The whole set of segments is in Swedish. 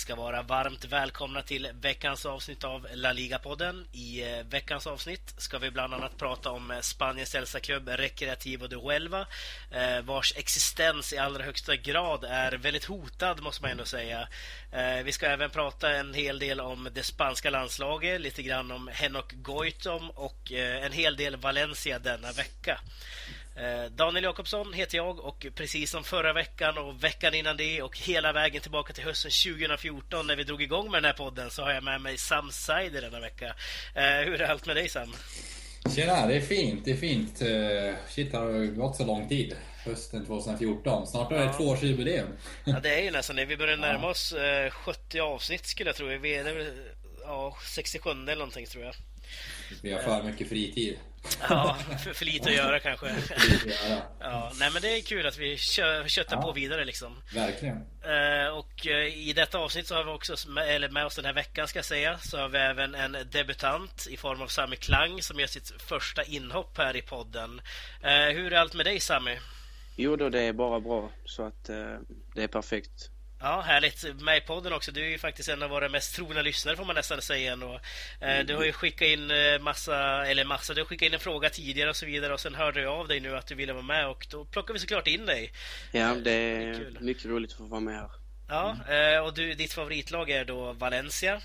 Ska vara varmt välkomna till veckans avsnitt av La Liga-podden. I eh, veckans avsnitt ska vi bland annat prata om eh, Spaniens äldsta klubb Recreativo de Huelva eh, vars existens i allra högsta grad är väldigt hotad, måste man ändå säga. Vi ska även prata en hel del om det spanska landslaget, lite grann om Henok Goitom och en hel del Valencia denna vecka. Eh, Daniel Jakobsson heter jag och precis som förra veckan och veckan innan det och hela vägen tillbaka till hösten 2014 när vi drog igång med den här podden så har jag med mig Sam Seider denna vecka. Eh, hur är allt med dig Sam? Tjena, det är fint. Det är fint. Eh, shit, det har gått så lång tid. Hösten 2014. Snart är det ja. tvåårsjubileum. Ja, det är ju nästan det. Vi börjar närma oss 70 avsnitt skulle jag tro. Vi är ja, 67 eller någonting tror jag. Vi har för mycket fritid. Ja, för, för lite att göra kanske. ja, nej men det är kul att vi kö, köttar ja. på vidare liksom. Verkligen. Uh, och uh, i detta avsnitt så har vi också, eller med oss den här veckan ska jag säga, så har vi även en debutant i form av Sami Klang som gör sitt första inhopp här i podden. Uh, hur är allt med dig Sami? Jo då, det är bara bra. Så att det är perfekt. Ja, härligt. Med i podden också. Du är ju faktiskt en av våra mest trogna lyssnare får man nästan säga. Och, eh, du har ju skickat in eh, massa, eller massa, du har skickat in en fråga tidigare och så vidare och sen hörde jag av dig nu att du ville vara med och då plockar vi såklart in dig. Ja, det är, det är mycket roligt att få vara med här. Ja, mm. och du, ditt favoritlag är då Valencia.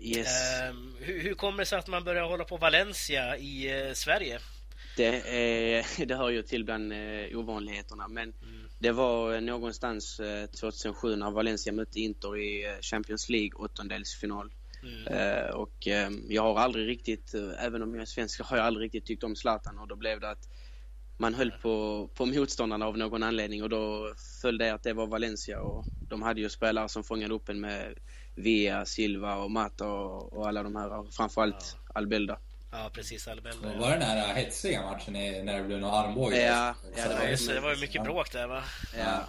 Yes. Eh, hur, hur kommer det sig att man börjar hålla på Valencia i eh, Sverige? Det, är, det hör ju till bland eh, ovanligheterna men mm. Det var någonstans 2007 eh, när Valencia mötte Inter i eh, Champions League åttondelsfinal. Mm. Och uh, jag har aldrig riktigt, även om jag är svensk, har jag aldrig riktigt tyckt om Zlatan och då blev det att man höll på, på motståndarna av någon anledning och då föll det att det var Valencia och de hade ju spelare som fångade upp en med Via, Silva och Mata och, och alla de här, och framförallt ja. Albelda. Ja, precis. Albelda. Var det den här hetsiga matchen när det blev några armbågar? Ja, ja, det var, just, det var ju mycket bråk där va? Ja.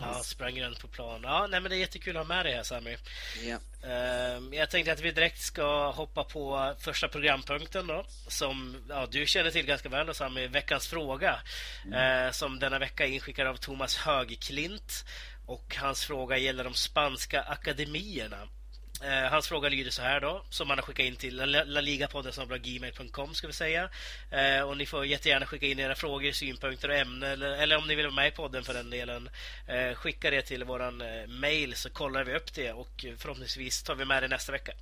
Ja, sprang runt på plan. Ja, nej, men det är jättekul att ha med dig här Sami. Ja. Uh, jag tänkte att vi direkt ska hoppa på första programpunkten då. Som ja, du känner till ganska väl, då, Sami. Veckans fråga. Mm. Uh, som denna vecka är inskickad av Thomas Högklint. Och hans fråga gäller de spanska akademierna. Eh, hans fråga lyder så här då, som han har skickat in till laligapodden.gmail.com ska vi säga. Eh, och ni får jättegärna skicka in era frågor, synpunkter och ämnen eller, eller om ni vill vara med i podden för den delen. Eh, skicka det till våran eh, mail så kollar vi upp det och förhoppningsvis tar vi med det nästa vecka.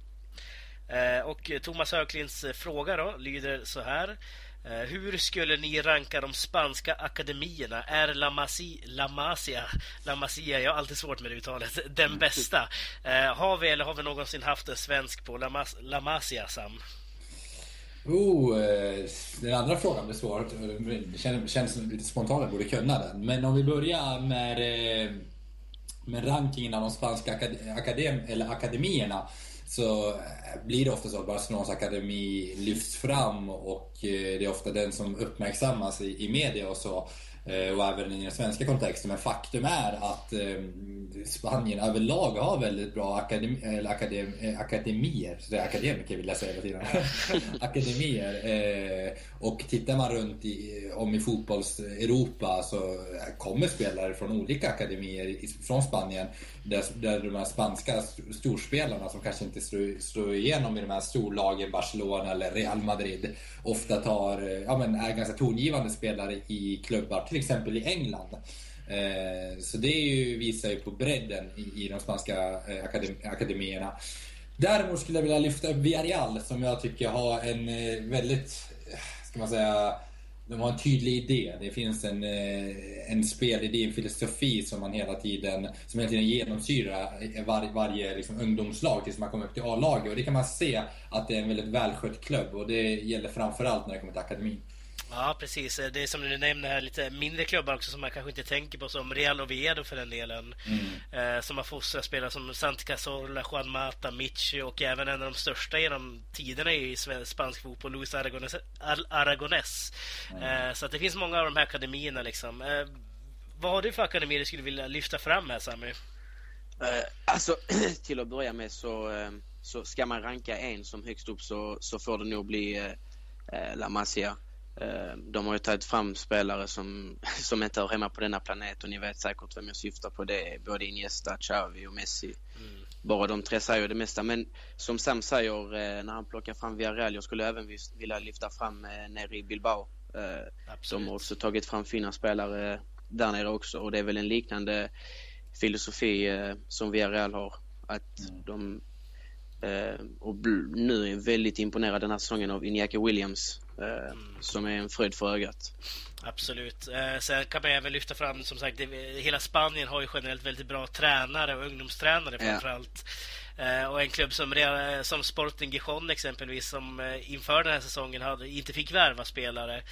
Eh, och Thomas Höglinds eh, fråga då lyder så här. Eh, hur skulle ni ranka de spanska akademierna? Är La, Masia, La Masia, La Masia, jag har alltid svårt med det uttalet, den bästa? Eh, har vi eller har vi någonsin haft en svensk på La, Mas, La Masia, Sam? Oh, eh, den andra frågan blir svår. Det känns, känns lite spontant, jag borde kunna den. Men om vi börjar med, med rankingen av de spanska akadem, eller akademierna så blir det ofta så att Barcelonas akademi lyfts fram och eh, det är ofta den som uppmärksammas i, i media och så. Eh, och även i den svenska kontexten. Men faktum är att eh, Spanien överlag har väldigt bra akademi, akadem, akademier. Så det är akademiker vill jag säga hela tiden. akademier. Och tittar man runt i, om i fotbolls-Europa så kommer spelare från olika akademier från Spanien. Där, där de här spanska storspelarna som kanske inte slår, slår igenom i de här storlagen, Barcelona eller Real Madrid, ofta tar, eh, ja, men är ganska tongivande spelare i klubbar, till exempel i England. Eh, så det ju, visar ju på bredden i, i de spanska eh, akademierna. Däremot skulle jag vilja lyfta upp Villarreal som jag tycker har en eh, väldigt eh, ska man säga, de har en tydlig idé. Det finns en, eh, en spelidé, en filosofi som man hela tiden, som hela tiden genomsyrar var, varje liksom, ungdomslag tills man kommer upp till A-laget. Och det kan man se att det är en väldigt välskött klubb och det gäller framförallt när det kommer till akademin. Ja, precis. Det är som du nämner här, lite mindre klubbar också som man kanske inte tänker på, som Real Oviedo för den delen. Mm. Eh, som har fostrat spelare som Santi Cazorla, Juan Mata, Michi och även en av de största genom tiderna i spansk fotboll, Luis Aragones. Aragones. Mm. Eh, så att det finns många av de här akademierna. Liksom. Eh, vad har du för akademier du skulle vilja lyfta fram här, Sami? Eh, alltså, till att börja med så, eh, så ska man ranka en som högst upp så, så får det nog bli eh, La Masia. Eh, de har ju tagit fram spelare som, som inte hör hemma på denna planet och ni vet säkert vem jag syftar på. Det är både Iniesta, Xavi och Messi. Mm. Bara de tre säger det mesta. Men som Sam säger eh, när han plockar fram Villarreal, jag skulle även vilja lyfta fram eh, nere i Bilbao. De har också tagit fram fina spelare där nere också och det är väl en liknande filosofi som Villarreal har. Att mm. de och nu är väldigt imponerad den här säsongen av Iñaki Williams mm. som är en fröjd för ögat. Absolut. Eh, sen kan man även lyfta fram, som sagt, det, hela Spanien har ju generellt väldigt bra tränare och ungdomstränare framförallt. Ja. Eh, och en klubb som, som Sporting Gijon exempelvis som eh, inför den här säsongen hade, inte fick värva spelare.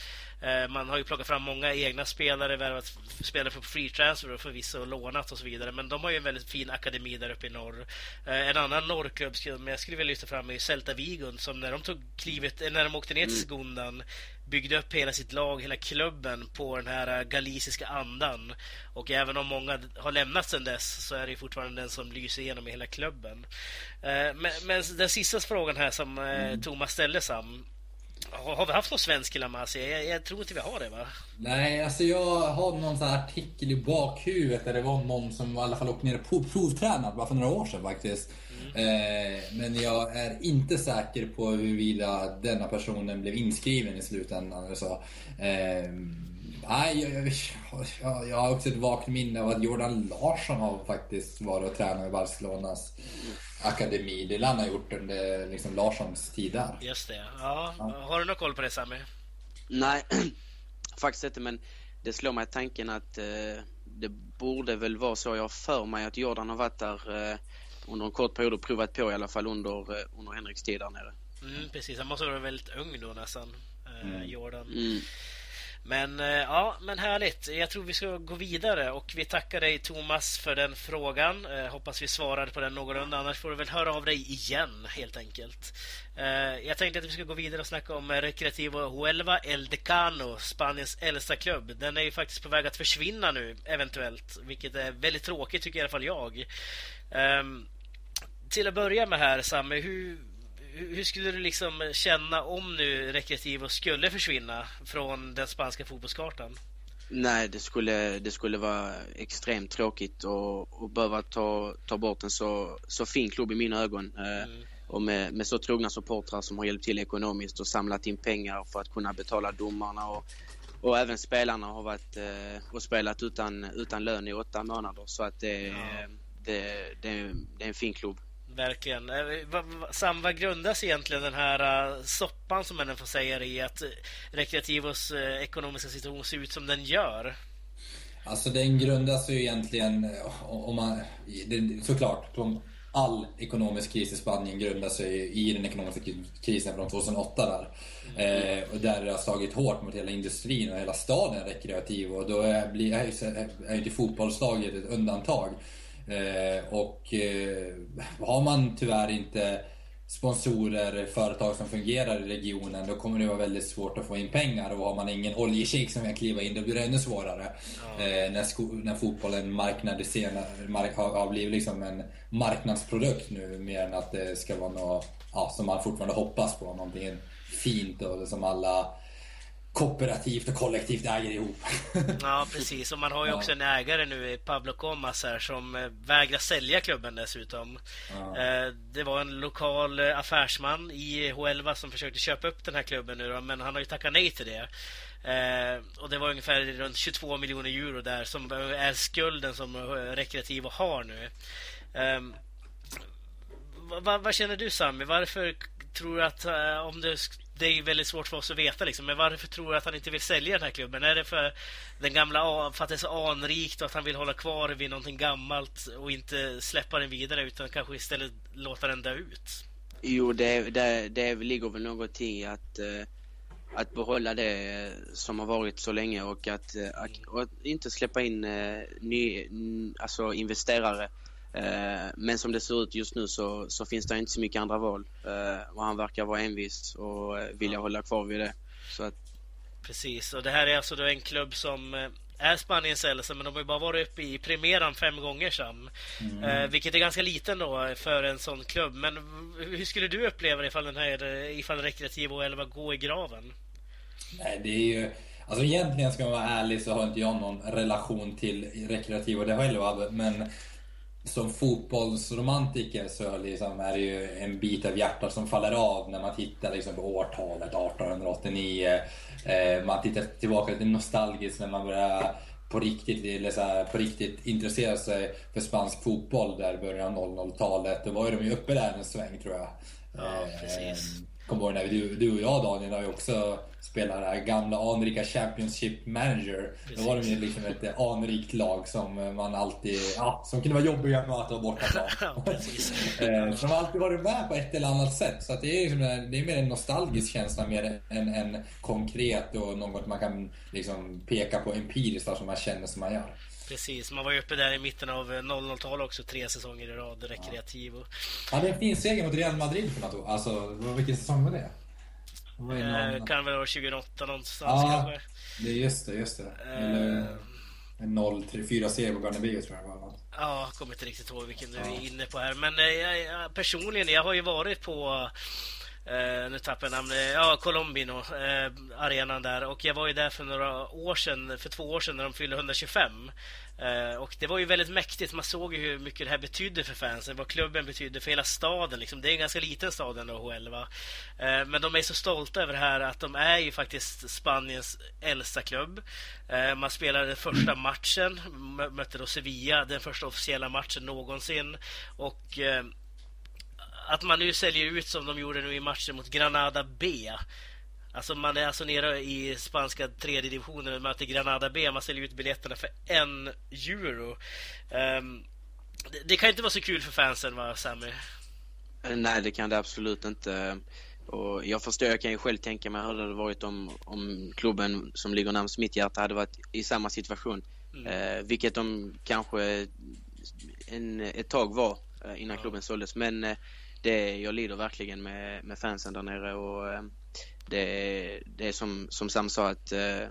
Eh, man har ju plockat fram många egna spelare, värvat spelare på free transfer och förvisso lånat och så vidare. Men de har ju en väldigt fin akademi där uppe i norr. En annan norrklubb som jag skulle vilja lyfta fram är Celta Vigo som när de tog klivet, när de åkte ner till Segundan mm byggde upp hela sitt lag, hela klubben på den här äh, galiciska andan. Och även om många har lämnat sedan dess så är det fortfarande den som lyser igenom i hela klubben. Äh, men, men den sista frågan här som äh, mm. Thomas ställde Sam. Har vi haft någon svensk i La Masia? Jag, jag, tror inte vi har det va? Nej, alltså jag har någon sån artikel i bakhuvudet där det var någon som i alla fall åkte ner och provtränade bara för några år sedan faktiskt. Eh, men jag är inte säker på huruvida denna personen blev inskriven i slutändan. Eller så. Eh, nej, jag, jag, jag, har också ett vagt minne av att Jordan Larsson har faktiskt varit och tränat i Barcelonas akademi. Det lär han ha gjort under liksom, Larssons tid där. Just det. Ja. ja. Har du någon koll på det Sami? Nej, faktiskt inte. Men det slår mig tanken att eh, det borde väl vara så. Jag för mig att Jordan har varit där eh, under en kort period och provat på i alla fall under, eh, under Henriks tid där nere. Mm, precis, han måste vara väldigt ung då nästan, eh, mm. Jordan. Mm. Men eh, ja, men härligt. Jag tror vi ska gå vidare och vi tackar dig Thomas för den frågan. Eh, hoppas vi svarade på den någorlunda. Annars får du väl höra av dig igen helt enkelt. Eh, jag tänkte att vi ska gå vidare och snacka om Recreativo Huelva El Decano, Spaniens äldsta klubb. Den är ju faktiskt på väg att försvinna nu eventuellt, vilket är väldigt tråkigt tycker i alla fall jag. Ehm, till att börja med här, Samme, hur, hur skulle du liksom känna om nu Recreativo skulle försvinna från den spanska fotbollskartan? Nej, det skulle, det skulle vara extremt tråkigt att behöva ta, ta bort en så, så fin klubb i mina ögon. Eh, mm. Och med, med så trogna supportrar som har hjälpt till ekonomiskt och samlat in pengar för att kunna betala domarna och, och även spelarna har varit eh, och spelat utan, utan lön i åtta månader. Så att det, ja. det, det, det är en fin klubb. Verkligen. Eh, Sam, vad grundas egentligen den här eh, soppan som man får säga i att Rekreativos eh, ekonomiska situation ser ut som den gör? Alltså den grundas ju egentligen, om man, såklart, all ekonomisk kris i Spanien grundar sig i den ekonomiska krisen från 2008 där. Mm. Eh, och där det har slagit hårt mot hela industrin och hela staden rekreativ och då är, blir, är, är inte fotbollslaget ett undantag. Eh, och eh, har man tyvärr inte sponsorer, företag som fungerar i regionen, då kommer det vara väldigt svårt att få in pengar. Och har man ingen oljeshejk som kan kliva in, då blir det ännu svårare. Ja. Eh, när, när fotbollen marknadiserar, mark, har, har blivit liksom en marknadsprodukt nu, mer än att det ska vara något ja, som man fortfarande hoppas på. Någonting fint och som alla kooperativt och kollektivt äger ihop. ja, precis. Och man har ju också en ägare nu, Pablo Comas här, som eh, vägrar sälja klubben dessutom. Ja. Eh, det var en lokal eh, affärsman i Huelva som försökte köpa upp den här klubben nu men han har ju tackat nej till det. Och det var ungefär runt 22 miljoner euro där som är skulden som Rekreativo har nu. Vad, vad känner du Sami? Varför tror du att om det det är väldigt svårt för oss att veta. Liksom. Men varför tror du att han inte vill sälja den här klubben? Är det för den gamla för att det är så anrikt och att han vill hålla kvar vid någonting gammalt och inte släppa den vidare utan kanske istället låta den dö ut? Jo, det, det, det ligger väl någonting i att, eh, att behålla det som har varit så länge och att, eh, att, att inte släppa in eh, ny, alltså investerare men som det ser ut just nu så, så finns det inte så mycket andra val. Eh, och han verkar vara envis och eh, vilja ja. hålla kvar vid det. Så att... Precis, och det här är alltså då en klubb som är Spaniens äldsta men de har ju bara varit uppe i premiären fem gånger Sam. Mm. Eh, vilket är ganska liten då för en sån klubb. Men hur skulle du uppleva det ifall den här ifall Rekreativo 11 går i graven? Nej, det är ju... Alltså egentligen ska man vara ärlig så har inte jag någon relation till rekreativ och det själv men som fotbollsromantiker så liksom är det ju en bit av hjärtat som faller av när man tittar liksom på årtalet 1889. Eh, man tittar tillbaka lite nostalgiskt när man börjar på riktigt, eller så här, på riktigt intressera sig för spansk fotboll där i början av 00-talet. Då var ju de ju uppe där en sväng tror jag. Ja, precis. Kommer ihåg när du, du och jag Daniel har ju också spelat det här gamla anrika Championship Manager. Precis. Då var det ju liksom ett anrikt lag som man alltid, ja, som kunde vara jobbiga att vara borta från. Eh, som alltid varit med på ett eller annat sätt. Så det är liksom, det är mer en nostalgisk känsla mer än en konkret och något man kan liksom peka på empiriskt som man känner som man gör. Precis, man var ju uppe där i mitten av 00-talet också, tre säsonger i rad, rekreativ. Och... Ja, det är en fin seger mot Real Madrid för något Alltså, vilken säsong var det? Var det eh, kan väl vara 2008 någonstans ja, kanske. Det är just det, just det. Eller eh. en 0-4 seger på Bernabéu tror jag det var. Ja, jag kommer inte riktigt ihåg vilken du är inne på här. Men eh, jag, personligen, jag har ju varit på Eh, nu tappar jag namnet. Eh, ja, Colombino, eh, arenan där. Och jag var ju där för några år sedan, för två år sedan när de fyllde 125. Eh, och det var ju väldigt mäktigt. Man såg ju hur mycket det här betydde för fansen. Vad klubben betydde för hela staden. Liksom. Det är en ganska liten stad ändå, HL. Eh, men de är så stolta över det här att de är ju faktiskt Spaniens äldsta klubb. Eh, man spelade första matchen, mötte då Sevilla, den första officiella matchen någonsin. Och eh, att man nu säljer ut som de gjorde nu i matchen mot Granada B. Alltså man är alltså nere i spanska tredje divisionen och möter Granada B. Man säljer ut biljetterna för en euro. Um, det, det, kan inte vara så kul för fansen va, Sammy? Nej, det kan det absolut inte. Och jag förstår, jag kan ju själv tänka mig hur det hade varit om, om klubben som ligger närmast mitt hjärta hade varit i samma situation. Mm. Eh, vilket de kanske en, ett tag var eh, innan ja. klubben såldes. Men eh, det, jag lider verkligen med, med fansen där nere och eh, det, det är som, som Sam sa att eh,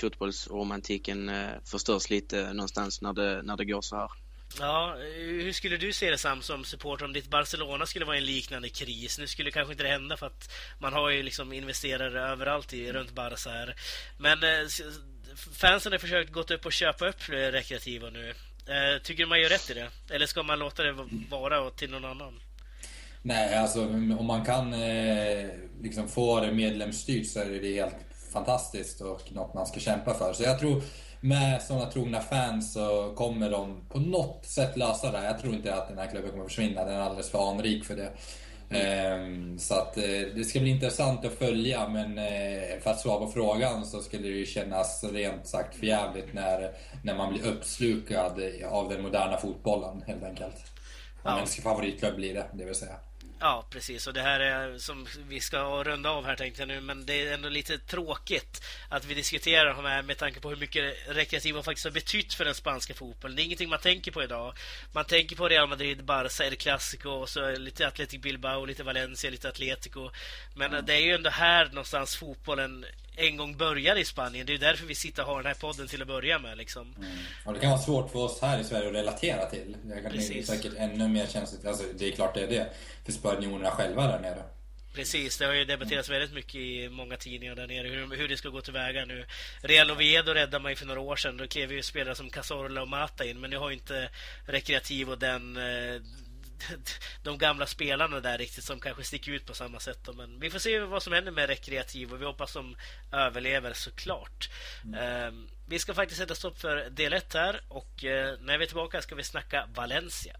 fotbollsromantiken eh, förstörs lite någonstans när det, när det går så här. Ja, eh, hur skulle du se det Sam som supporter om ditt Barcelona skulle vara i en liknande kris? Nu skulle kanske inte det hända för att man har ju liksom investerare överallt i, runt Barca här. Men eh, fansen har försökt gått upp och köpa upp rekreativa nu. Eh, tycker du man gör rätt i det? Eller ska man låta det vara till någon annan? Nej, alltså om man kan eh, liksom få det medlemsstyrt så är det helt fantastiskt och något man ska kämpa för. Så jag tror med sådana trogna fans så kommer de på något sätt lösa det. Jag tror inte att den här klubben kommer försvinna. Den är alldeles för anrik för det. Mm. Så att eh, det ska bli intressant att följa men eh, för att svara på frågan så skulle det ju kännas rent sagt förjävligt när, när man blir uppslukad av den moderna fotbollen helt enkelt. Om ja. ens favoritklubb blir det, det vill säga. Ja, precis. Och det här är som vi ska runda av här tänkte jag nu, men det är ändå lite tråkigt att vi diskuterar de här med tanke på hur mycket rekreativa faktiskt har betytt för den spanska fotbollen. Det är ingenting man tänker på idag. Man tänker på Real Madrid, Barca, El Clasico och så lite Athletic Bilbao, lite Valencia, lite Atletico. Men mm. det är ju ändå här någonstans fotbollen en gång började i Spanien. Det är därför vi sitter och har den här podden till att börja med. Liksom. Mm. Och det kan vara svårt för oss här i Sverige att relatera till. Det kan bli säkert ännu mer känsligt. Alltså, det är klart det är det. För spanjorerna själva där nere. Precis, det har ju debatterats väldigt mycket i många tidningar där nere hur, hur det ska gå tillväga nu. Real Oviedo räddade man ju för några år sedan. Då klev ju spelare som Cazorla och Mata in. Men nu har ju inte Rekreativ och den eh, de gamla spelarna där riktigt som kanske sticker ut på samma sätt. Men vi får se vad som händer med rekreativ och vi hoppas de överlever såklart. Mm. Vi ska faktiskt sätta stopp för del 1 här och eh, när vi är tillbaka ska vi snacka Valencia.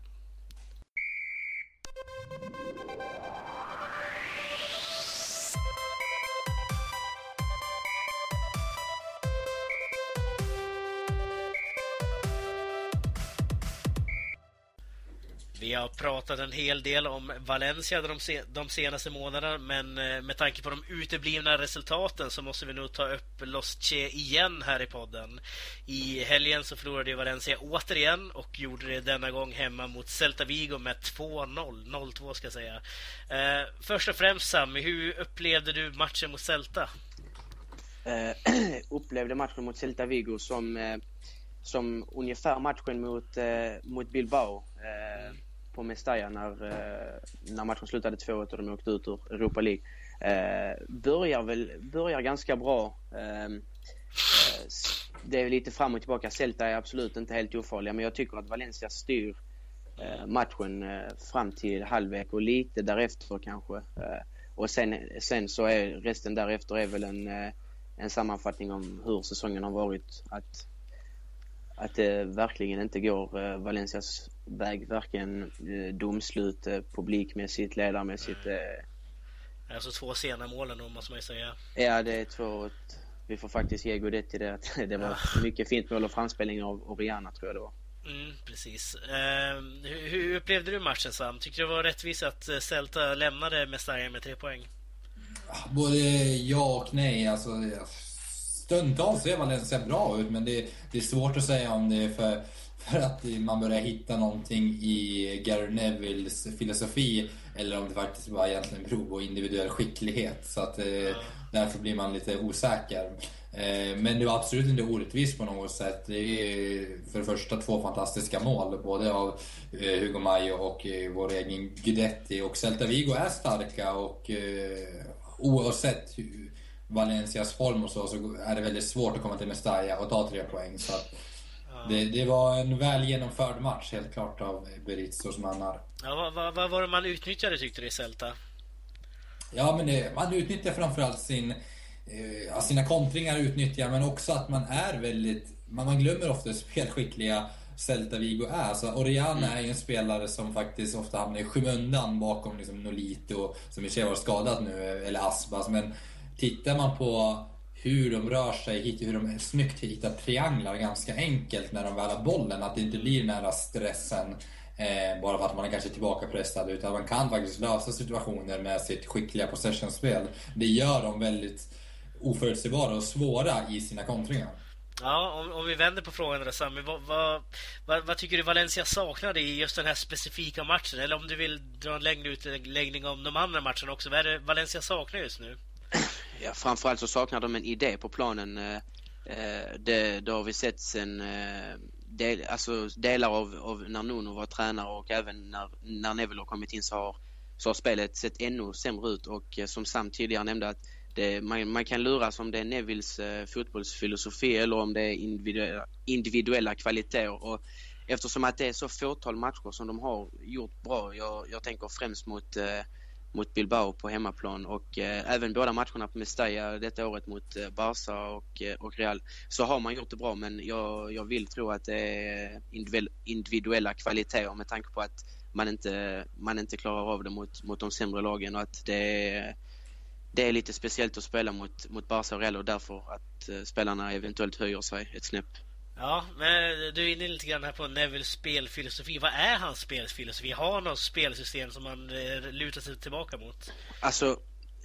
Vi har pratat en hel del om Valencia de, de senaste månaderna men eh, med tanke på de uteblivna resultaten så måste vi nog ta upp Los Che igen här i podden. I helgen så förlorade Valencia återigen och gjorde det denna gång hemma mot Celta Vigo med 2-0. 0-2 ska jag säga. Eh, först och främst Sami, hur upplevde du matchen mot Celta? Eh, upplevde matchen mot Celta Vigo som, som ungefär matchen mot, mot Bilbao. Mm på Mestalla när, eh, när matchen slutade 2-1 och de åkte ut ur Europa League. Eh, börjar väl börjar ganska bra. Ehm, eh, det är lite fram och tillbaka. Celta är absolut inte helt ofarliga men jag tycker att Valencia styr eh, matchen eh, fram till halvlek och lite därefter kanske. Eh, och sen, sen så är resten därefter är väl en, eh, en sammanfattning om hur säsongen har varit. Att, att det verkligen inte går eh, Valencias väg, varken domslut, publikmässigt, ledarmässigt. Alltså två sena målen måste man ju säga. Ja, det är två... Vi får faktiskt ge Guidetti det att det var mycket fint mål och framspelning av Oriana tror jag det var. Mm, precis. Eh, hur, hur, upplevde du matchen Sam? Tyckte du det var rättvist att eh, Celta lämnade Mestalla med tre poäng? Både ja och nej. Alltså, stundtals ser Valencia bra ut men det, det, är svårt att säga om det är för, för att man börjar hitta någonting i Gary Nevilles filosofi eller om det faktiskt bara egentligen beror på individuell skicklighet. Så att, eh, därför blir man lite osäker. Eh, men det var absolut inte orättvist på något sätt. Det är för det första två fantastiska mål, både av eh, Hugo Mayo och eh, vår egen Guidetti. Och Celta Vigo är starka och oavsett Valencias form och så, så är det väldigt svårt att komma till Mestalla och ta tre poäng. Så det, det, var en väl genomförd match helt klart av Berizos mannar. Ja, vad, vad, vad var det man utnyttjade tyckte du i Celta? Ja, men det, man utnyttjar framförallt sin eh, sina kontringar utnyttjar men också att man är väldigt, man, man glömmer ofta hur spelskickliga Celta Vigo är. Alltså, Oriana mm. är ju en spelare som faktiskt ofta hamnar i skymundan bakom liksom, Nolito, som i och för sig var skadad nu, eller Asbas. Men tittar man på hur de rör sig, hur de snyggt hittar trianglar ganska enkelt när de väl har bollen. Att det inte blir den här stressen eh, bara för att man är kanske tillbakapressad. Utan man kan faktiskt lösa situationer med sitt skickliga possessionspel. Det gör dem väldigt oförutsägbara och svåra i sina kontringar. Ja, om, om vi vänder på frågan där Sami, vad, vad, vad, vad, tycker du Valencia saknade i just den här specifika matchen? Eller om du vill dra en längre utläggning om de andra matcherna också. Vad är det Valencia saknar just nu? Ja, framförallt så saknar de en idé på planen. Eh, eh, det, det har vi sett sen eh, del, alltså delar av, av när Nuno var tränare och även när, när Neville har kommit in så har, så har spelet sett ännu sämre ut och eh, som Sam tidigare nämnde att det, man, man, kan luras om det är Nevilles eh, fotbollsfilosofi eller om det är individuella, individuella kvaliteter. Och eftersom att det är så fåtal matcher som de har gjort bra, jag, jag tänker främst mot, eh, mot Bilbao på hemmaplan och eh, även båda matcherna på Mestalla detta året mot eh, Barca och, eh, och Real, så har man gjort det bra men jag, jag vill tro att det är individuella kvaliteter med tanke på att man inte, man inte klarar av det mot, mot de sämre lagen och att det är det är lite speciellt att spela mot, mot Barca och Real och därför att eh, spelarna eventuellt höjer sig ett snäpp. Ja, men du är inne lite grann här på Nevilles spelfilosofi. Vad är hans spelfilosofi? Har han något spelsystem som han eh, lutar sig tillbaka mot? Alltså,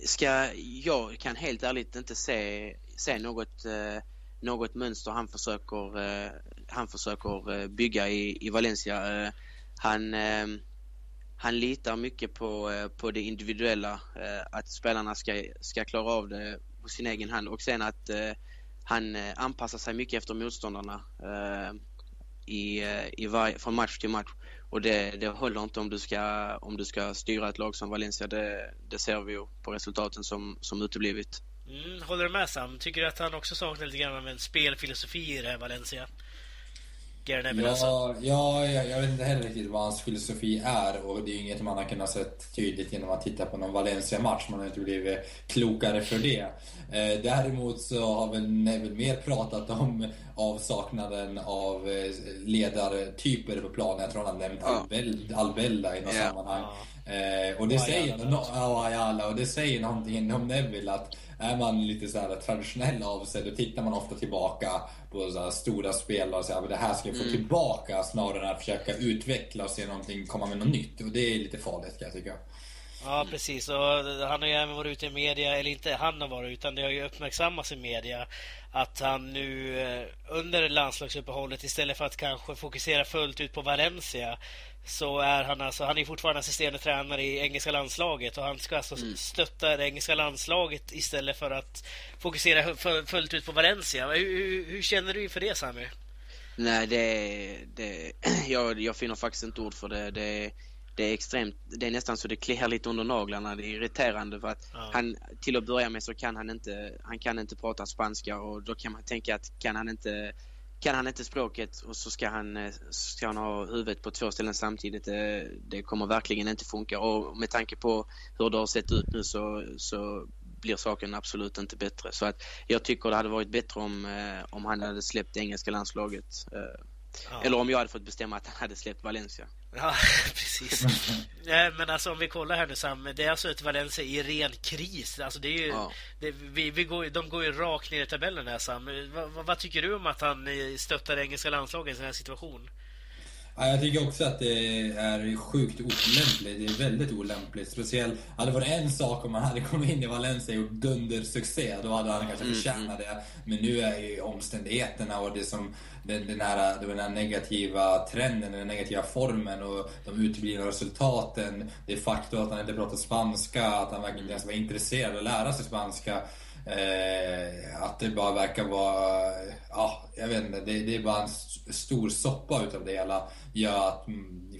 ska, jag kan helt ärligt inte se, se något, eh, något mönster han försöker, eh, han försöker eh, bygga i, i Valencia. Eh, han eh, han litar mycket på, på det individuella, att spelarna ska, ska klara av det på sin egen hand och sen att eh, han eh, anpassar sig mycket efter motståndarna eh, i, eh, i varje, från match till match. Och det, det håller inte om du, ska, om du ska styra ett lag som Valencia. Det, det ser vi ju på resultaten som, som uteblivit. Mm, håller du med Sam? Tycker du att han också saknar lite grann av en spelfilosofi i det här Valencia? Gary Neville ja, alltså. Ja, jag, jag, vet inte heller riktigt vad hans filosofi är och det är ju inget man har kunnat se tydligt genom att titta på någon Valencia-match. Man har inte blivit klokare för det. Eh, däremot så har väl Neville mer pratat om avsaknaden av eh, ledartyper på planen. Jag tror han har nämnt ja. Albella i något yeah. sammanhang. Eh, och, det säger, no, ja, och det säger någonting om Neville att är man lite så här traditionell av sig, då tittar man ofta tillbaka på så stora spelare och säger att det här ska vi få mm. tillbaka snarare än att försöka utveckla och se någonting, komma med något nytt. Och det är lite farligt kan jag tycka. Ja, precis. Och han har ju även varit ute i media, eller inte han har varit, utan det har ju uppmärksammats i media att han nu eh, under landslagsuppehållet istället för att kanske fokusera fullt ut på Valencia så är han alltså, han är fortfarande assisterande tränare i engelska landslaget och han ska alltså mm. stötta det engelska landslaget istället för att fokusera fullt ut på Valencia. Hur, hur, hur känner du inför det Sami? Nej, det, det jag, jag finner faktiskt inte ord för det. det det är extremt, det är nästan så det kliar lite under naglarna. Det är irriterande för att ja. han, till att börja med så kan han inte, han kan inte prata spanska och då kan man tänka att kan han inte kan han inte språket och så ska han, eh, ska han ha huvudet på två ställen samtidigt. Det, det kommer verkligen inte funka och med tanke på hur det har sett ut nu så, så blir saken absolut inte bättre. Så att jag tycker det hade varit bättre om, eh, om han hade släppt det engelska landslaget. Eh, ja. Eller om jag hade fått bestämma att han hade släppt Valencia. Ja, precis. Men alltså om vi kollar här nu Sam, det är alltså ett Valencia i ren kris. Alltså det är ju, ja. det, vi, vi går, de går ju rakt ner i tabellen här Sam. Vad, vad, tycker du om att han stöttar engelska landslaget i en sån här situation? Ja, jag tycker också att det är sjukt olämpligt. Det är väldigt olämpligt. Speciellt, hade det varit en sak om man hade kommit in i Valencia och gjort dundersuccé, då hade han kanske mm, förtjänat det. Men nu är ju omständigheterna och det som, den, den, här, den här negativa trenden, den negativa formen och de uteblivna resultaten. Det faktum att han inte pratar spanska, att han verkligen inte ens var intresserad av att lära sig spanska. Eh, att det bara verkar vara, ja, jag vet inte, det, det är bara en stor soppa utav det hela. Gör att, mm,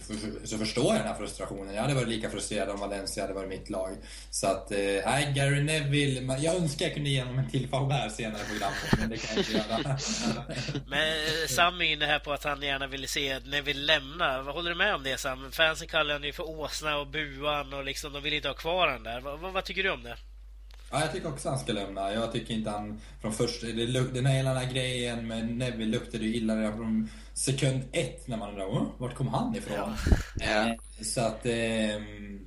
så förstår jag den här frustrationen. Jag hade varit lika frustrerad om Valencia hade varit mitt lag. Så att, eh, nej, eh, Gary Neville, jag önskar jag kunde ge honom en till här senare i programmet, men det kan jag inte göra. men eh, Sam är inne här på att han gärna ville se Neville lämna. Vad håller du med om det Sam? Fansen kallar honom ju för åsna och buan och liksom, de vill inte ha kvar honom där. Vad, vad tycker du om det? Ja, jag tycker också han ska lämna. Jag tycker inte han från första... Den här hela den här grejen med Neville luktade ju illa redan från sekund ett när man undrar vart kom han ifrån? Ja. Eh, så att... Eh,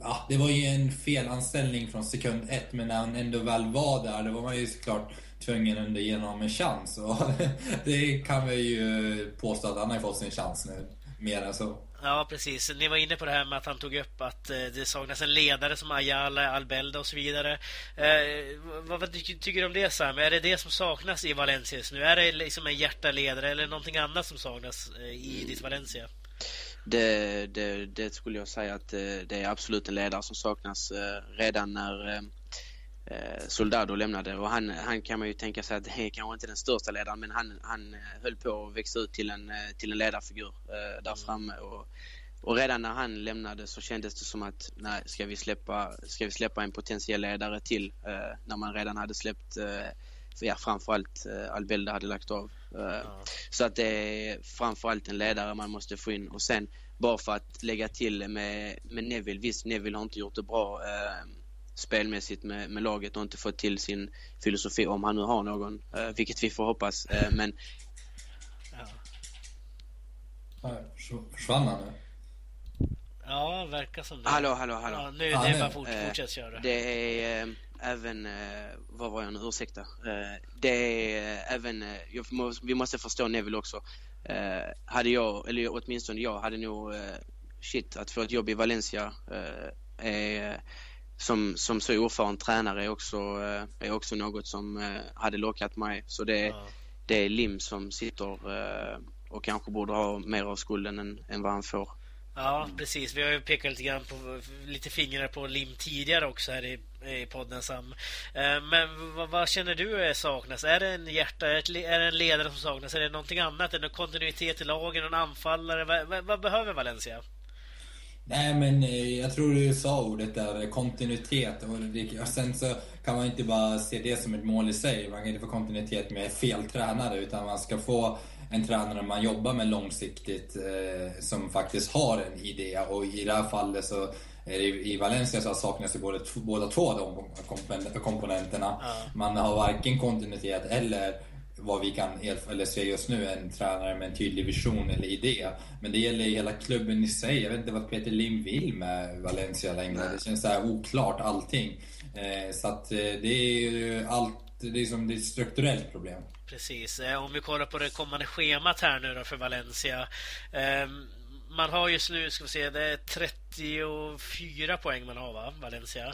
ja, det var ju en felanställning från sekund ett, men när han ändå väl var där, då var man ju såklart tvungen att ge honom en chans. Och det kan vi ju påstå att han har fått sin chans nu. Mer än så. Ja, precis. Ni var inne på det här med att han tog upp att eh, det saknas en ledare som Ayala, Albelda och så vidare. Eh, vad, vad tycker du om det Sam? Är det det som saknas i Valencia nu? Är det liksom en hjärtaledare eller någonting annat som saknas eh, i ditt Valencia? Det, det, det, skulle jag säga att eh, det är absolut en ledare som saknas redan när Soldado lämnade och han, han kan man ju tänka sig att det är kanske inte den största ledaren men han, han eh, höll på att växa ut till en, eh, till en ledarfigur eh, där mm. framme och, och redan när han lämnade så kändes det som att nej, ska vi släppa, ska vi släppa en potentiell ledare till eh, när man redan hade släppt eh, ja, framförallt eh, Albelda hade lagt av. Eh, ja. Så att det är framförallt en ledare man måste få in och sen bara för att lägga till med, med Neville, visst Neville har inte gjort det bra eh, spelmässigt med, med laget och inte fått till sin filosofi om han nu har någon, eh, vilket vi får hoppas. Eh, men... Ja. Försvann han nu? Ja, verkar som det. Hallå, hallå, hallå. Ja, nu, ah, det är bara fort, fortsätt köra. Det är även, vad var jag nu, ursäkta. Det är även, vi måste förstå Neville också. hade jag, eller åtminstone jag, hade nog, shit, att få ett jobb i Valencia är som, som så oerfaren tränare är också, eh, är också något som eh, hade lockat mig. Så det, ja. det är Lim som sitter eh, och kanske borde ha mer av skulden än, än vad han får. Ja, precis. Vi har ju pekat lite grann på lite fingrar på Lim tidigare också här i, i podden Sam. Men vad, vad, känner du saknas? Är det en hjärta? Är det en ledare som saknas? Är det någonting annat? Är det kontinuitet i lagen? Någon anfallare? Vad, vad, vad behöver Valencia? Nej, men eh, jag tror du sa ordet där, kontinuitet. Och sen så kan man inte bara se det som ett mål i sig. Man kan inte få kontinuitet med fel tränare, utan man ska få en tränare man jobbar med långsiktigt eh, som faktiskt har en idé. Och i det här fallet så i Valencia så saknas både, båda två de komponenterna. Man har varken kontinuitet eller vad vi kan eller se just nu, en tränare med en tydlig vision eller idé. Men det gäller hela klubben i sig. Jag vet inte vad Peter Lim vill med Valencia längre. Det känns så här oklart allting. Eh, så att eh, det är ju allt, det är som det är ett strukturellt problem. Precis. Eh, om vi kollar på det kommande schemat här nu då för Valencia. Man har just nu, ska vi se, det är 34 poäng man har va, Valencia? Uh,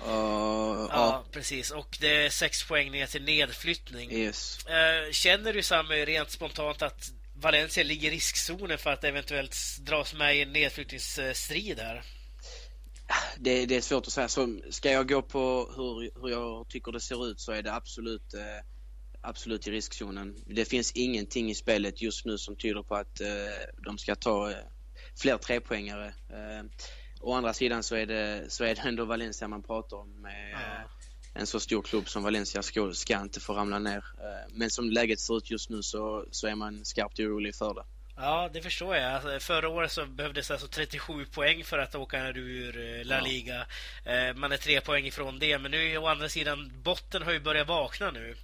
ja, ja, precis. Och det är 6 poäng ner till nedflyttning. Yes. Uh, känner du Sam rent spontant att Valencia ligger i riskzonen för att eventuellt dras med i en nedflyttningsstrid här? Det, det, är svårt att säga. Så ska jag gå på hur, hur jag tycker det ser ut så är det absolut eh, absolut i riskzonen. Det finns ingenting i spelet just nu som tyder på att eh, de ska ta eh, fler trepoängare. Eh, å andra sidan så är, det, så är det ändå Valencia man pratar om. Med, ja. En så stor klubb som Valencia ska, ska inte få ramla ner. Men som läget ser ut just nu så, så är man skarpt orolig för det. Ja, det förstår jag. Alltså, förra året så behövdes alltså 37 poäng för att åka ur La Liga. Ja. Man är tre poäng ifrån det, men nu å andra sidan, botten har ju börjat vakna nu.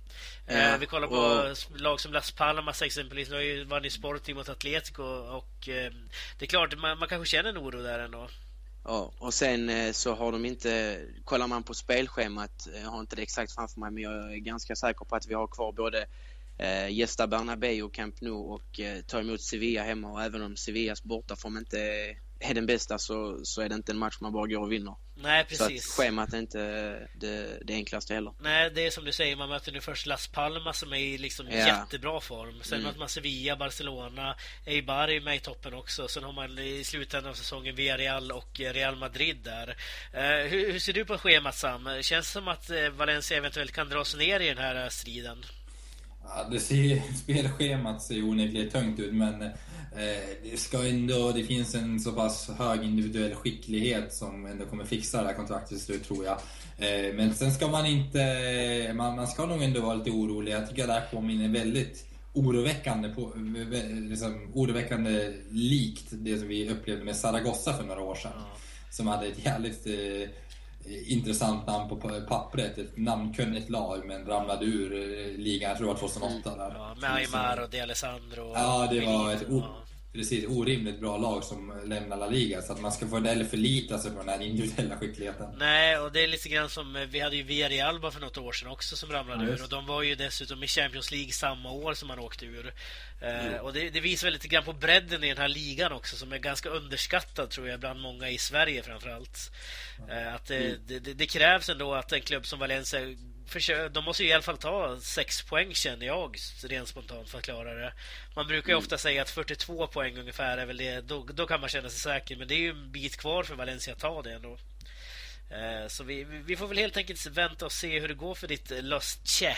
Ja, vi kollar på och... lag som Las Palmas exempelvis. Nu har ju vunnit Sporting mot Atletico och det är klart, man, man kanske känner en oro där ändå. Ja, och sen så har de inte... Kollar man på spelschemat, jag har inte det exakt framför mig, men jag är ganska säker på att vi har kvar både eh, gästa Bernabéu och Camp Nou och eh, ta emot Sevilla hemma och även om Sevillas bortaform inte är den bästa så, så är det inte en match man bara går och vinner. Nej, precis. Så att schemat är inte det, det enklaste heller. Nej, det är som du säger, man möter nu först Las Palmas som är i liksom ja. jättebra form. Sen mm. möter man Sevilla, Barcelona, Eibar är med i toppen också. Sen har man i slutändan av säsongen Villarreal och Real Madrid där. Uh, hur, hur, ser du på schemat Sam? Känns det som att eh, Valencia eventuellt kan dra sig ner i den här striden? Ja, det ser, spelschemat ser onekligen tungt ut men eh, det ska ändå, det finns en så pass hög individuell skicklighet som ändå kommer fixa det här kontraktet till slut tror jag. Eh, men sen ska man inte, man, man ska nog ändå vara lite orolig. Jag tycker att det här påminner väldigt oroväckande, på, liksom, oroväckande likt det som vi upplevde med Zaragoza för några år sedan. Som hade ett jävligt eh, intressant namn på pappret. Ett namnkunnigt lag men ramlade ur eh, ligan, jag tror det var 2008. Där. Ja, med Aymar och De Alessandro. Ja, det var ett precis, orimligt bra lag som lämnar La Liga. Så att man ska få heller förlita sig på den här individuella skickligheten. Nej, och det är lite grann som eh, vi hade ju Villarreal bara för något år sedan också som ramlade ja, ur. Och de var ju dessutom i Champions League samma år som man åkte ur. Mm. och det, det, visar väl lite grann på bredden i den här ligan också som är ganska underskattad tror jag bland många i Sverige framförallt. Mm. att det, det, det, krävs ändå att en klubb som Valencia de måste ju i alla fall ta sex poäng känner jag rent spontant för att klara det. Man brukar ju mm. ofta säga att 42 poäng ungefär är väl det. Då, då kan man känna sig säker. Men det är ju en bit kvar för Valencia att ta det ändå. Eh, så vi, vi får väl helt enkelt vänta och se hur det går för ditt Lostche.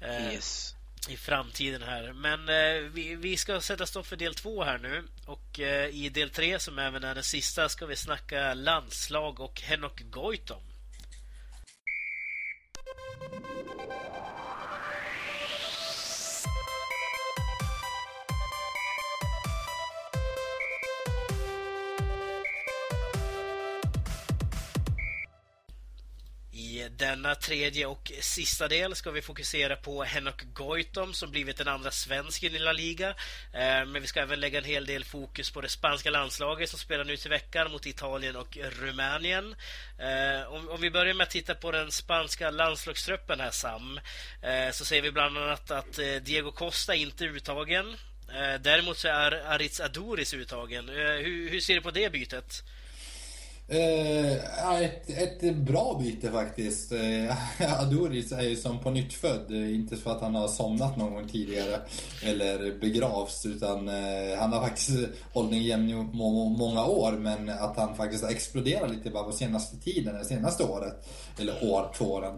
Eh, yes. I framtiden här. Men eh, vi, vi ska sätta stopp för del två här nu. Och i del tre som även är den sista ska vi snacka landslag och Henok Goitom. Thank you. Eh, denna tredje och sista del ska vi fokusera på Henok Goitom som blivit den andra svensken i La Liga. Eh, men vi ska även lägga en hel del fokus på det spanska landslaget som spelar nu till veckan mot Italien och Rumänien. Eh, om vi börjar med att titta på den spanska landslagstruppen här Sam så ser vi bland annat att Diego Costa inte är uttagen. Däremot så är Aritz Adoris uttagen. Hur ser du på det bytet? Eh, ett, ett bra byte faktiskt. Eh, Aduris är ju som på nytt född. Inte för att han har somnat någon gång tidigare eller begravts utan eh, han har faktiskt hållit en jämn må, många år men att han faktiskt har exploderat lite bara på senaste tiden, det senaste året. Eller år, två åren.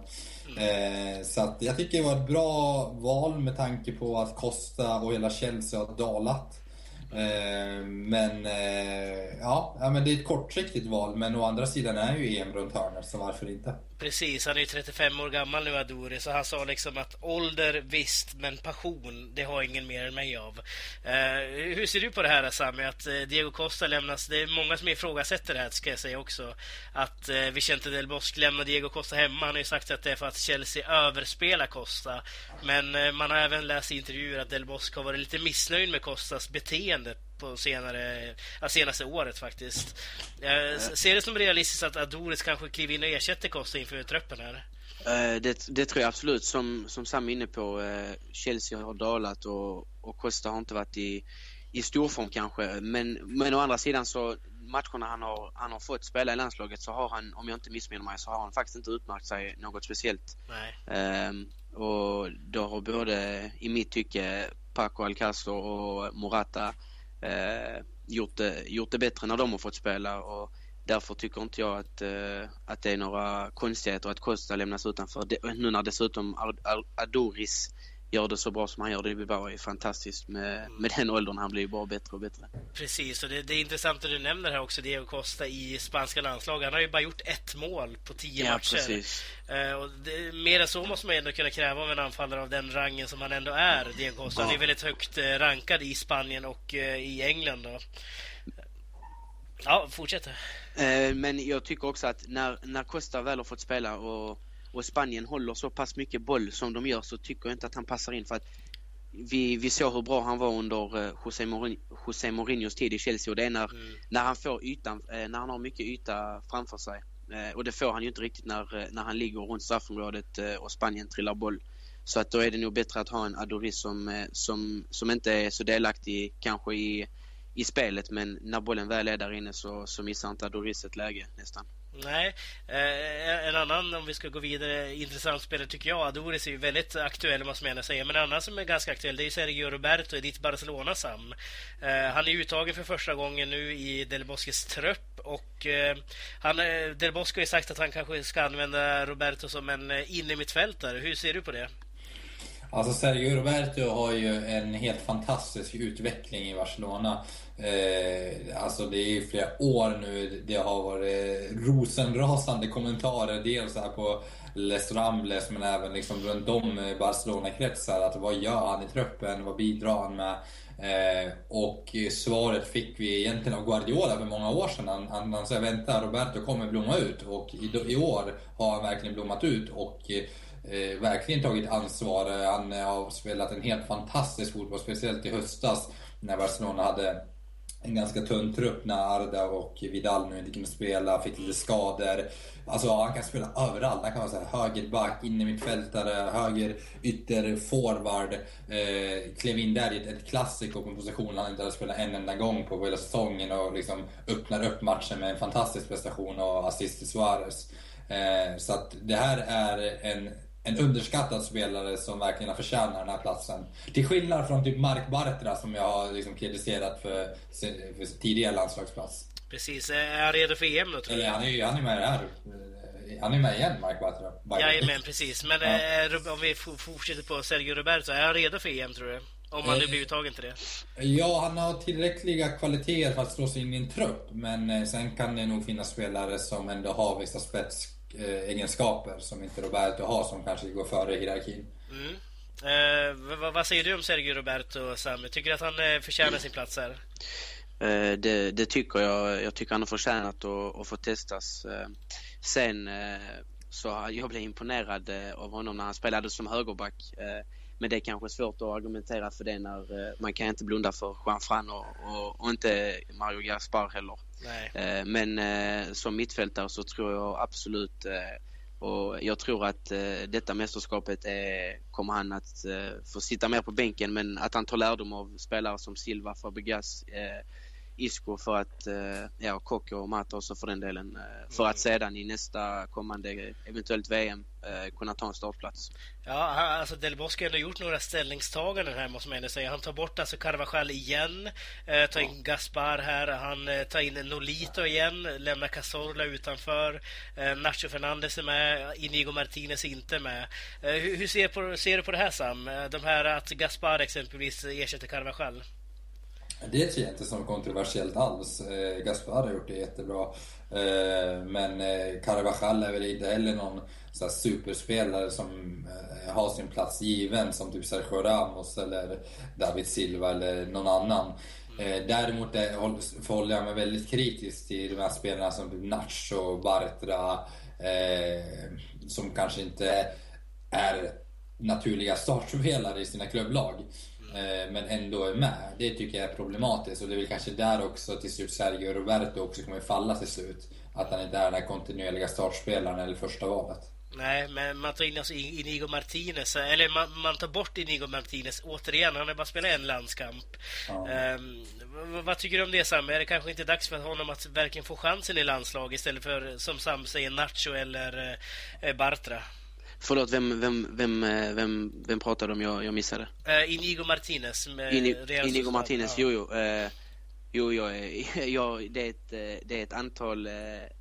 Eh, så att jag tycker det var ett bra val med tanke på att Costa och hela Chelsea har dalat. Eh, men eh, ja, men det är ett kortsiktigt val. Men å andra sidan är ju EM runt hörnet, så varför inte? Precis, han är ju 35 år gammal nu Aduri, så han sa liksom att ålder visst, men passion, det har ingen mer än mig av. Uh, hur ser du på det här Sami, att eh, Diego Costa lämnas? Det är många som ifrågasätter det här, ska jag säga också. Att uh, Vicente Del Bosque lämnar Diego Costa hemma. Han har ju sagt att det är för att Chelsea överspelar Costa. Men uh, man har även läst i intervjuer att Del Bosque har varit lite missnöjd med Costas beteende på senare, ja, senaste året faktiskt. Jag ser det som realistiskt att Adoris kanske kliver in och ersätter Costa inför truppen här? Eh, det, det, tror jag absolut. Som, som Sam är inne på, eh, Chelsea har dalat och, och Costa har inte varit i, i storform kanske. Men, men å andra sidan så matcherna han har, han har fått spela i landslaget så har han, om jag inte missminner mig, så har han faktiskt inte utmärkt sig något speciellt. Um, och då har både, i mitt tycke, Paco Alcázar och Morata eh, gjort, det, gjort det bättre när de har fått spela och därför tycker inte jag att, eh, att det är några konstigheter att Costa lämnas utanför. nu när dessutom Adoris gör det så bra som han gör det Bilbao är fantastiskt. Med, med den åldern han blir bara bättre och bättre. Precis, och det, det är intressant att du nämner här också Diego Costa i spanska landslaget. Han har ju bara gjort ett mål på tio ja, matcher. Precis. Uh, och det, mer än så måste man ändå kunna kräva av en anfallare av den rangen som han ändå är, Diego Costa. Ja. Han är väldigt högt uh, rankad i Spanien och uh, i England. Då. Ja, fortsätt. Men jag tycker också att när, när Costa väl har fått spela och och Spanien håller så pass mycket boll som de gör så tycker jag inte att han passar in för att vi, vi såg hur bra han var under eh, José, Mourinho, José Mourinhos tid i Chelsea och det är när, mm. när han får ytan, eh, när han har mycket yta framför sig. Eh, och det får han ju inte riktigt när, när han ligger runt straffområdet och Spanien trillar boll. Så att då är det nog bättre att ha en Adoris som, som, som inte är så delaktig kanske i, i spelet men när bollen väl är där inne så, så missar inte Adoris ett läge nästan. Nej, eh, en annan om vi ska gå vidare intressant spelare tycker jag, Adoris är ju väldigt aktuell måste man säga. Men en annan som är ganska aktuell det är Sergio Roberto i ditt Barcelona Sam. Eh, han är uttagen för första gången nu i Del Bosques trupp och eh, han, eh, Del Bosque har ju sagt att han kanske ska använda Roberto som en eh, innermittfältare. Hur ser du på det? Alltså Sergio Roberto har ju en helt fantastisk utveckling i Barcelona. Eh, alltså det är ju flera år nu det har varit rosenrasande kommentarer. Dels här på Les Rambles men även liksom runt om Barcelona-kretsar. Att vad gör han i truppen? Vad bidrar han med? Eh, och svaret fick vi egentligen av Guardiola för många år sedan. Han, han, han sa vänta, Roberto kommer blomma ut. Och i, i år har han verkligen blommat ut. Och eh, Eh, verkligen tagit ansvar. Han eh, har spelat en helt fantastisk fotboll, speciellt i höstas när Barcelona hade en ganska tunn trupp när Arda och Vidal nu inte kunde spela, fick lite skador. Alltså han kan spela överallt. Han kan vara så här, högerback, innermittfältare, höger ytter, forward. Eh, klev in där i ett, ett klassiko på en position han inte hade spelat en enda gång på hela säsongen och liksom öppnar upp matchen med en fantastisk prestation och assist till Suarez. Eh, så att det här är en en underskattad spelare som verkligen förtjänar den här platsen. Till skillnad från typ Mark Bartra som jag har liksom kritiserat för, för tidigare landslagsplats. Precis. Är han redo för EM då tror du? Han är, han är med här. Han är med igen, Mark Bartra. Jajamän, precis. Men ja. är, om vi fortsätter på Sergio Roberto, är han redo för EM tror du? Om han nu blir uttagen till det? Ja, han har tillräckliga kvaliteter för att slå sig in i en trupp. Men eh, sen kan det nog finnas spelare som ändå har vissa spets Eh, egenskaper som inte Roberto har som kanske går före i hierarkin. Mm. Eh, vad, vad, säger du om Sergio Roberto, Sam? Tycker du att han eh, förtjänar sin plats här? Eh, det, det, tycker jag. Jag tycker han har förtjänat att, att få testas. Eh, sen eh, så jag blev imponerad av honom när han spelade som högerback. Men det är kanske svårt att argumentera för det när man kan inte blunda för Juan Fran och, och, och inte Mario Gaspar heller. Nej. Men som mittfältare så tror jag absolut och jag tror att detta mästerskapet är, kommer han att få sitta mer på bänken men att han tar lärdom av spelare som Silva, Fabregas, Isco för att, eh, ja, Kocko och Mata också för den delen. Eh, för att sedan i nästa kommande, eventuellt VM, eh, kunna ta en startplats. Ja, alltså Del Bosque har ändå gjort några ställningstaganden här måste man ändå säga. Han tar bort alltså Carvajal igen, tar in Gaspar här, han tar in Nolito igen, lämnar Cazorla utanför, Nacho Fernandes är med, Inigo Martinez inte med. Hur, ser, på, ser du på det här Sam? De här att Gaspar exempelvis ersätter Carvajal? Det ser jag inte som kontroversiellt alls. Eh, Gaspar har gjort det jättebra. Eh, men eh, Carvajal är väl inte heller någon så superspelare som eh, har sin plats given som typ Sergio Ramos eller David Silva eller någon annan. Eh, däremot eh, är, förhåller jag mig väldigt kritisk till de här spelarna som typ Nacho, Bartra, eh, som kanske inte är naturliga startspelare i sina klubblag. Eh, men ändå är med. Det tycker jag är problematiskt och det är väl kanske där också till slut Sergio Roberto också kommer falla till slut. Att han inte är den här kontinuerliga startspelaren eller första valet. Nej, men man tar in alltså Inigo Martinez, eller man, man, tar bort Inigo Martinez återigen. Han har bara spelat en landskamp. Ja. Um, vad, vad, tycker du om det Sam? Är det kanske inte dags för honom att verkligen få chansen i landslag istället för som Sam säger Nacho eller uh, Bartra? Förlåt, vem, vem, vem, eh, vem, vem pratade om jag, jag missade? Uh, Inigo Martinez. Ini, Inigo Martinez, ja. jo, jo. Uh, jo, jo, jag, det, är ett, det är ett antal uh,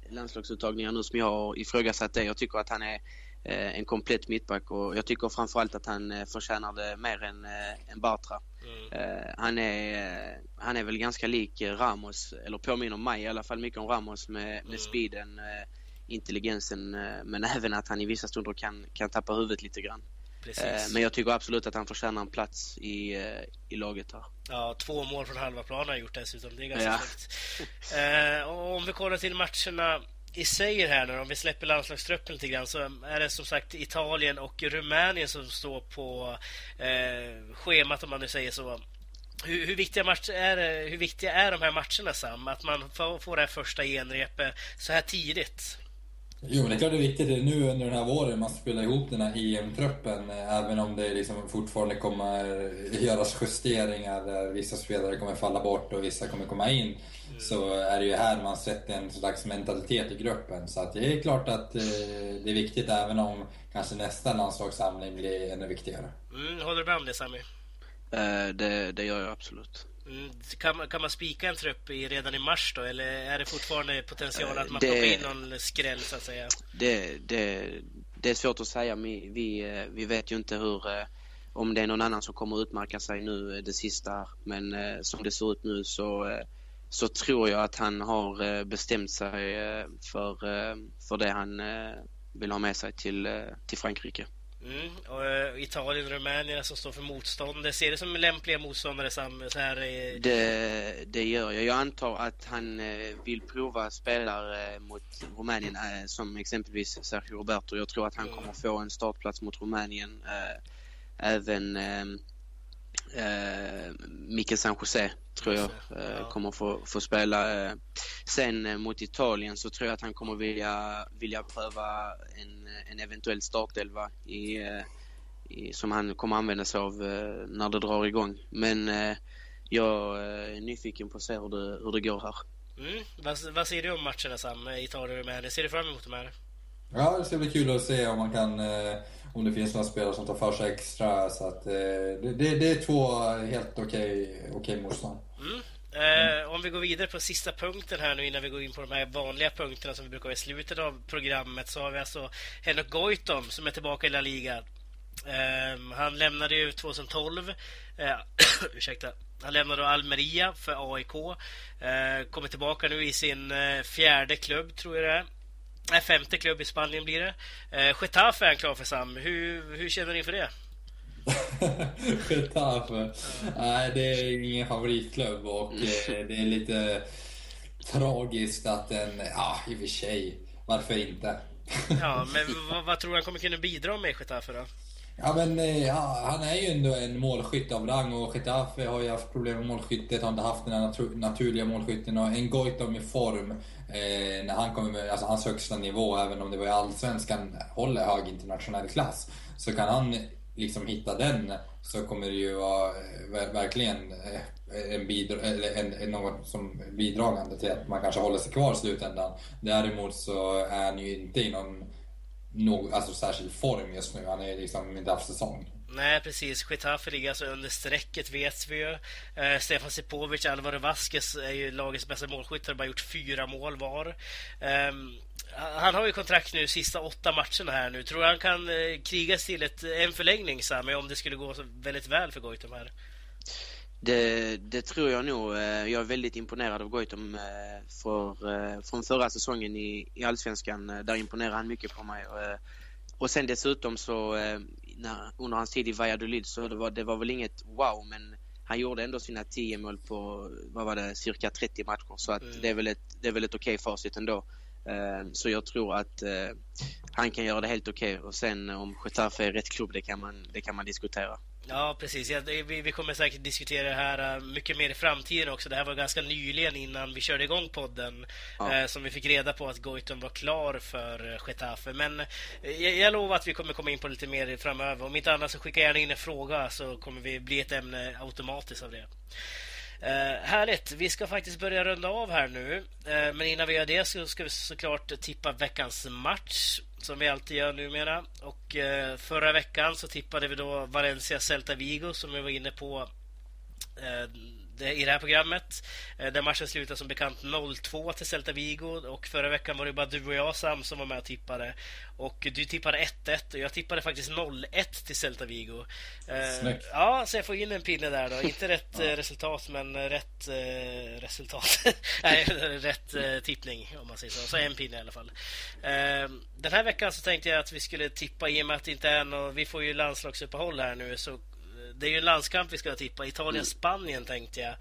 landslagsuttagningar nu som jag har ifrågasatt det. Jag tycker att han är en komplett mittback och jag tycker framförallt att han förtjänar det mer än, än Bartra. Mm. han, är, han är väl ganska lik Ramos, eller påminner mig i alla fall mycket om Ramos med, med mm. speeden, intelligensen men även att han i vissa stunder kan, kan tappa huvudet lite grann. Precis. Men jag tycker absolut att han förtjänar en plats i, i laget här. Ja, två mål från halva planen har gjort dessutom. Det är ganska ja. Eh, om vi kollar till matcherna i sig här nu, om vi släpper landslagstruppen lite grann, så är det som sagt Italien och Rumänien som står på eh, schemat om man nu säger så. Hur, hur, viktiga match är, hur viktiga är de här matcherna Sam? Att man får, får det här första genrepet så här tidigt? Jo, men det är klart det är viktigt. Det är nu under den här våren man spelar ihop den här EM-truppen. Även om det liksom fortfarande kommer göras justeringar där vissa spelare kommer falla bort och vissa kommer komma in. Mm. Så är det ju här man sätter en slags mentalitet i gruppen. Så att det är klart att eh, det är viktigt även om kanske nästa landslagssamling blir ännu viktigare. Mm, håller du med om det Sami? Uh, det, det gör jag absolut. Mm, kan, man, kan man spika en trupp i, redan i mars då? Eller är det fortfarande potential att man det, plockar in någon skräll så att säga? Det, det, det är svårt att säga. Vi, vi, eh, vi vet ju inte hur eh, om det är någon annan som kommer att utmärka sig nu eh, det sista. Men som det ser ut nu så, så tror jag att han har bestämt sig för, för det han vill ha med sig till, till Frankrike. Mm. Och, uh, Italien och Rumänien som står för motstånd. Ser det som lämpliga motståndare Sam, så här det, det gör jag. Jag antar att han uh, vill prova spelare uh, mot Rumänien som exempelvis Sergio Roberto. Jag tror att han mm. kommer få en startplats mot Rumänien. även eh, Mikael San Jose tror jag eh, kommer få, få spela. Eh. Sen eh, mot Italien så tror jag att han kommer vilja, vilja pröva en, en eventuell startelva i, eh, i, som han kommer använda sig av eh, när det drar igång. Men jag är nyfiken på att se hur det, hur det går här. Mm. Vad, vad säger du om matcherna Sam, Italien och Rumänien? Ser du fram emot de här? Ja, det ska bli kul att se om man kan om det finns några spelare som tar för sig extra. Så att, eh, det, det, är två helt okej okay, okay motstånd. Mm. Eh, om vi går vidare på sista punkten här nu innan vi går in på de här vanliga punkterna som vi brukar ha i slutet av programmet så har vi alltså Henrik Goitom som är tillbaka i La Liga. Eh, han lämnade ju 2012. Eh, ursäkta. Han lämnade Almeria för AIK. Eh, kommer tillbaka nu i sin eh, fjärde klubb, tror jag det är. Nej, femte klubb i Spanien blir det. Eh, Getafe är klar för Sam. Hur, hur känner ni inför det? Getafe? Nej, det är ingen favoritklubb och eh, det är lite tragiskt att en... Ja, i och för sig. Varför inte? ja, men vad, vad tror du han kommer kunna bidra med Getafe då? Ja, men eh, ja, han är ju ändå en målskytt av rang och Getafe har ju haft problem med målskyttet, har inte haft den natur naturliga målskytten. Och en Goitom i form, eh, när han kommer med alltså hans högsta nivå, även om det var i Allsvenskan, håller hög internationell klass. Så kan han liksom hitta den så kommer det ju vara eh, verkligen eh, en, bidra eller en, en, något som bidragande till att man kanske håller sig kvar i slutändan. Däremot så är han ju inte i någon någon alltså, särskild form just nu. Han är liksom inte haft säsong. Nej, precis. Getafe ligger alltså under strecket, vet vi ju. Eh, Stefan Sipovic, Alvaro Vasquez är ju lagets bästa målskyttar. bara gjort fyra mål var. Eh, han har ju kontrakt nu sista åtta matcherna här nu. Tror du han kan eh, krigas till ett, en förlängning, Sami, om det skulle gå väldigt väl för Goitom här? Det, det, tror jag nog. Eh, jag är väldigt imponerad av Goitom eh, för, eh, från förra säsongen i, i Allsvenskan. Där imponerade han mycket på mig. Och sen dessutom så när, under hans tid i Valladolid så det var det var väl inget wow men han gjorde ändå sina 10 mål på, vad var det, cirka 30 matcher. Så att mm. det är väl ett, det är väl ett okej okay facit ändå. Så jag tror att han kan göra det helt okej. Okay. Och sen om Getafe är rätt klubb, det kan man, det kan man diskutera. Ja, precis. Ja, vi, vi, kommer säkert diskutera det här uh, mycket mer i framtiden också. Det här var ganska nyligen innan vi körde igång podden ja. uh, som vi fick reda på att Goitom var klar för uh, Getafe. Men jag, jag lovar att vi kommer komma in på lite mer framöver. Om inte annat så skicka gärna in en fråga så kommer vi bli ett ämne automatiskt av det. Uh, härligt! Vi ska faktiskt börja runda av här nu. Uh, men innan vi gör det så ska vi såklart tippa veckans match som vi alltid gör numera. Och eh, förra veckan så tippade vi då Valencia Celta Vigo som vi var inne på eh, i det här programmet. Den matchen slutade som bekant 0-2 till Celta Vigo och förra veckan var det bara du och jag Sam som var med och tippade. Och du tippade 1-1 och jag tippade faktiskt 0-1 till Celta Vigo. Snyggt. Ja, så jag får in en pinne där då. Inte rätt ja. resultat men rätt eh, resultat. Nej, rätt eh, tippning om man säger så. Så en pinne i alla fall. Eh, den här veckan så tänkte jag att vi skulle tippa i och med att det inte är något, vi får ju landslagsuppehåll här nu så det är ju en landskamp vi ska tippa. Italien-Spanien tänkte jag.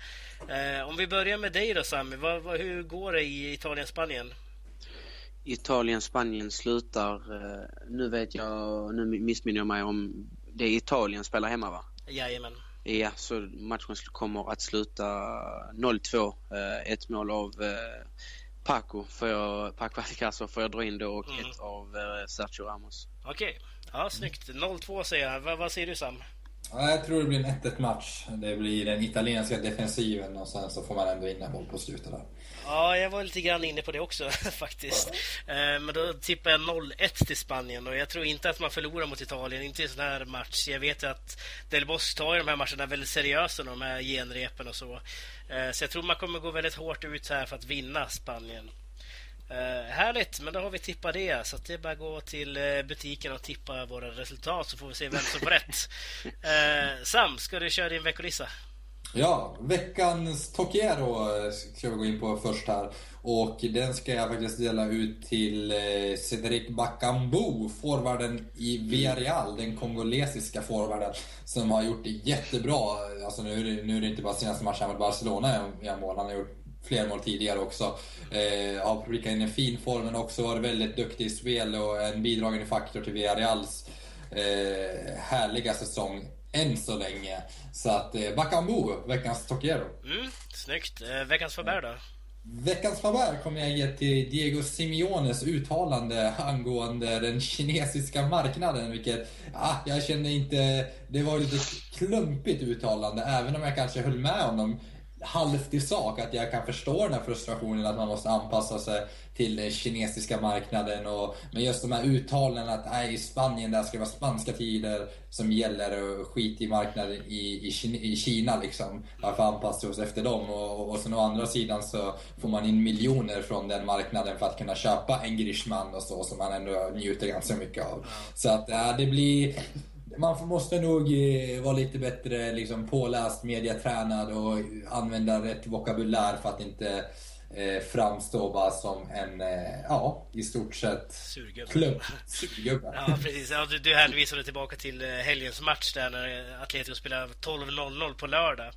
Eh, om vi börjar med dig då Sami. Vad, vad, hur går det i Italien-Spanien? Italien-Spanien slutar, eh, nu vet jag, nu missminner jag mig om det är Italien spelar hemma va? Jajamän. Ja, så matchen kommer att sluta 0-2. Eh, ett mål av eh, Paco, får jag, Paco Alcacer får jag dra in då och mm. ett av Sergio Ramos. Okej, okay. ja snyggt. 0-2 säger jag. vad säger du Sam? Ja, jag tror det blir en 1-1 match. Det blir den italienska defensiven och sen så får man ändå in en boll på slutet där. Ja, jag var lite grann inne på det också faktiskt. Eh, men då tippar jag 0-1 till Spanien och jag tror inte att man förlorar mot Italien, inte i en sån här match. Jag vet att Del Bosque tar ju de här matcherna väldigt seriöst, de här genrepen och så. Eh, så jag tror man kommer gå väldigt hårt ut här för att vinna Spanien. Uh, härligt, men då har vi tippat det. Så det är bara att gå till uh, butiken och tippa våra resultat så får vi se vem som får rätt. Uh, Sam, ska du köra din veckolista? Ja, veckans Tokiero ska vi gå in på först här. Och den ska jag faktiskt dela ut till Cedric Bakambu, forwarden i Villarreal, den kongolesiska forwarden som har gjort det jättebra. Alltså nu, är det, nu är det inte bara senaste matchen mot Barcelona jag mål, han har gjort fler mål tidigare också. Eh, har prickat in en fin form men också varit väldigt duktig i spel och en bidragande faktor till Villarreals eh, härliga säsong än så länge. Så att eh, Bakambu, veckans Tokiero. Mm, snyggt. Eh, veckans Faber då? Veckans favör kommer jag ge till Diego Simeones uttalande angående den kinesiska marknaden. Vilket, ah, jag kände inte... Det var lite klumpigt uttalande, även om jag kanske höll med honom halvt i sak att jag kan förstå den här frustrationen att man måste anpassa sig till den kinesiska marknaden. Och, men just de här uttalandena att nej, i Spanien där ska det vara spanska tider som gäller och skit i marknaden i, i, i Kina liksom. Varför anpassa oss efter dem? Och, och sen å andra sidan så får man in miljoner från den marknaden för att kunna köpa en Grishman och så som man ändå njuter ganska mycket av. Så att ja, det blir man måste nog eh, vara lite bättre liksom, påläst, mediatränad och använda rätt vokabulär för att inte eh, framstå bara som en, eh, ja, i stort sett surgubbe. Klubb. surgubbe. ja, precis. Ja, du, du hänvisade tillbaka till eh, helgens match där när Atletico spelade 12-0 på lördag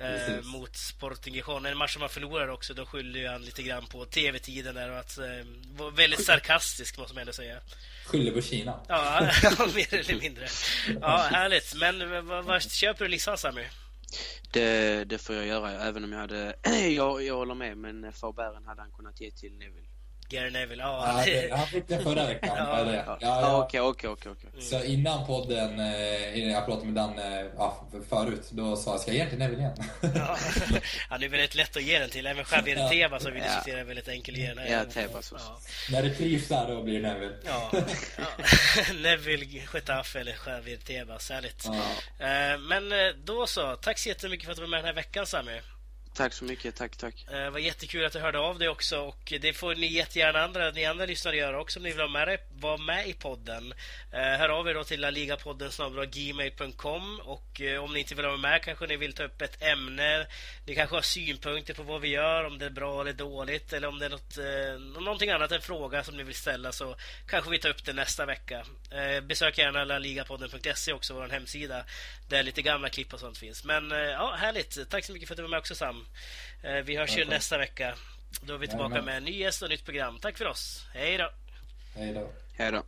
eh, mot Sporting Gijon. En match som man förlorade också. Då skyllde han lite grann på tv-tiden där och att eh, var väldigt sarkastisk måste man ändå säga. Skyller på Kina. Ja, mer eller mindre. Ja, härligt. Men vad, vad köper du listan Sammy? Det, det får jag göra, även om jag hade... jag, jag håller med, men Faubert hade han kunnat ge till Neville. Gary Neville, ja. ja han fick det förra veckan. ja, ja, Okej, okej, okej. Så innan podden, eh, innan jag pratade med Dan eh, ja, förut, då sa jag ska jag ge den till Neville igen? ja, ja, det är väldigt lätt att ge den till. Även Javier ja. Tebas som vi diskuterar är väldigt enkel att ge den. Ja, Tebas ja. När det trivs där, då blir det Neville. ja. Neville, Getafe eller Javier Tebas, härligt. Eh, men då så, tack så jättemycket för att du var med den här veckan Sami. Tack så mycket, tack, tack. Eh, det var jättekul att du hörde av dig också och det får ni jättegärna andra, ni andra lyssnare göra också om ni vill vara med, med i podden. Eh, hör av er då till laligapodden gmail.com och eh, om ni inte vill vara med kanske ni vill ta upp ett ämne. Ni kanske har synpunkter på vad vi gör, om det är bra eller dåligt eller om det är något, någonting annat, en fråga som ni vill ställa så kanske vi tar upp det nästa vecka. Besök gärna laligapodden.se också, vår hemsida, där lite gamla klipp och sånt finns. Men ja, härligt. Tack så mycket för att du var med också Sam. Eh, vi hörs ju nästa vecka. Då är vi tillbaka ja, med en ny gäst och nytt program. Tack för oss. Hej då! Hej då! Hej då!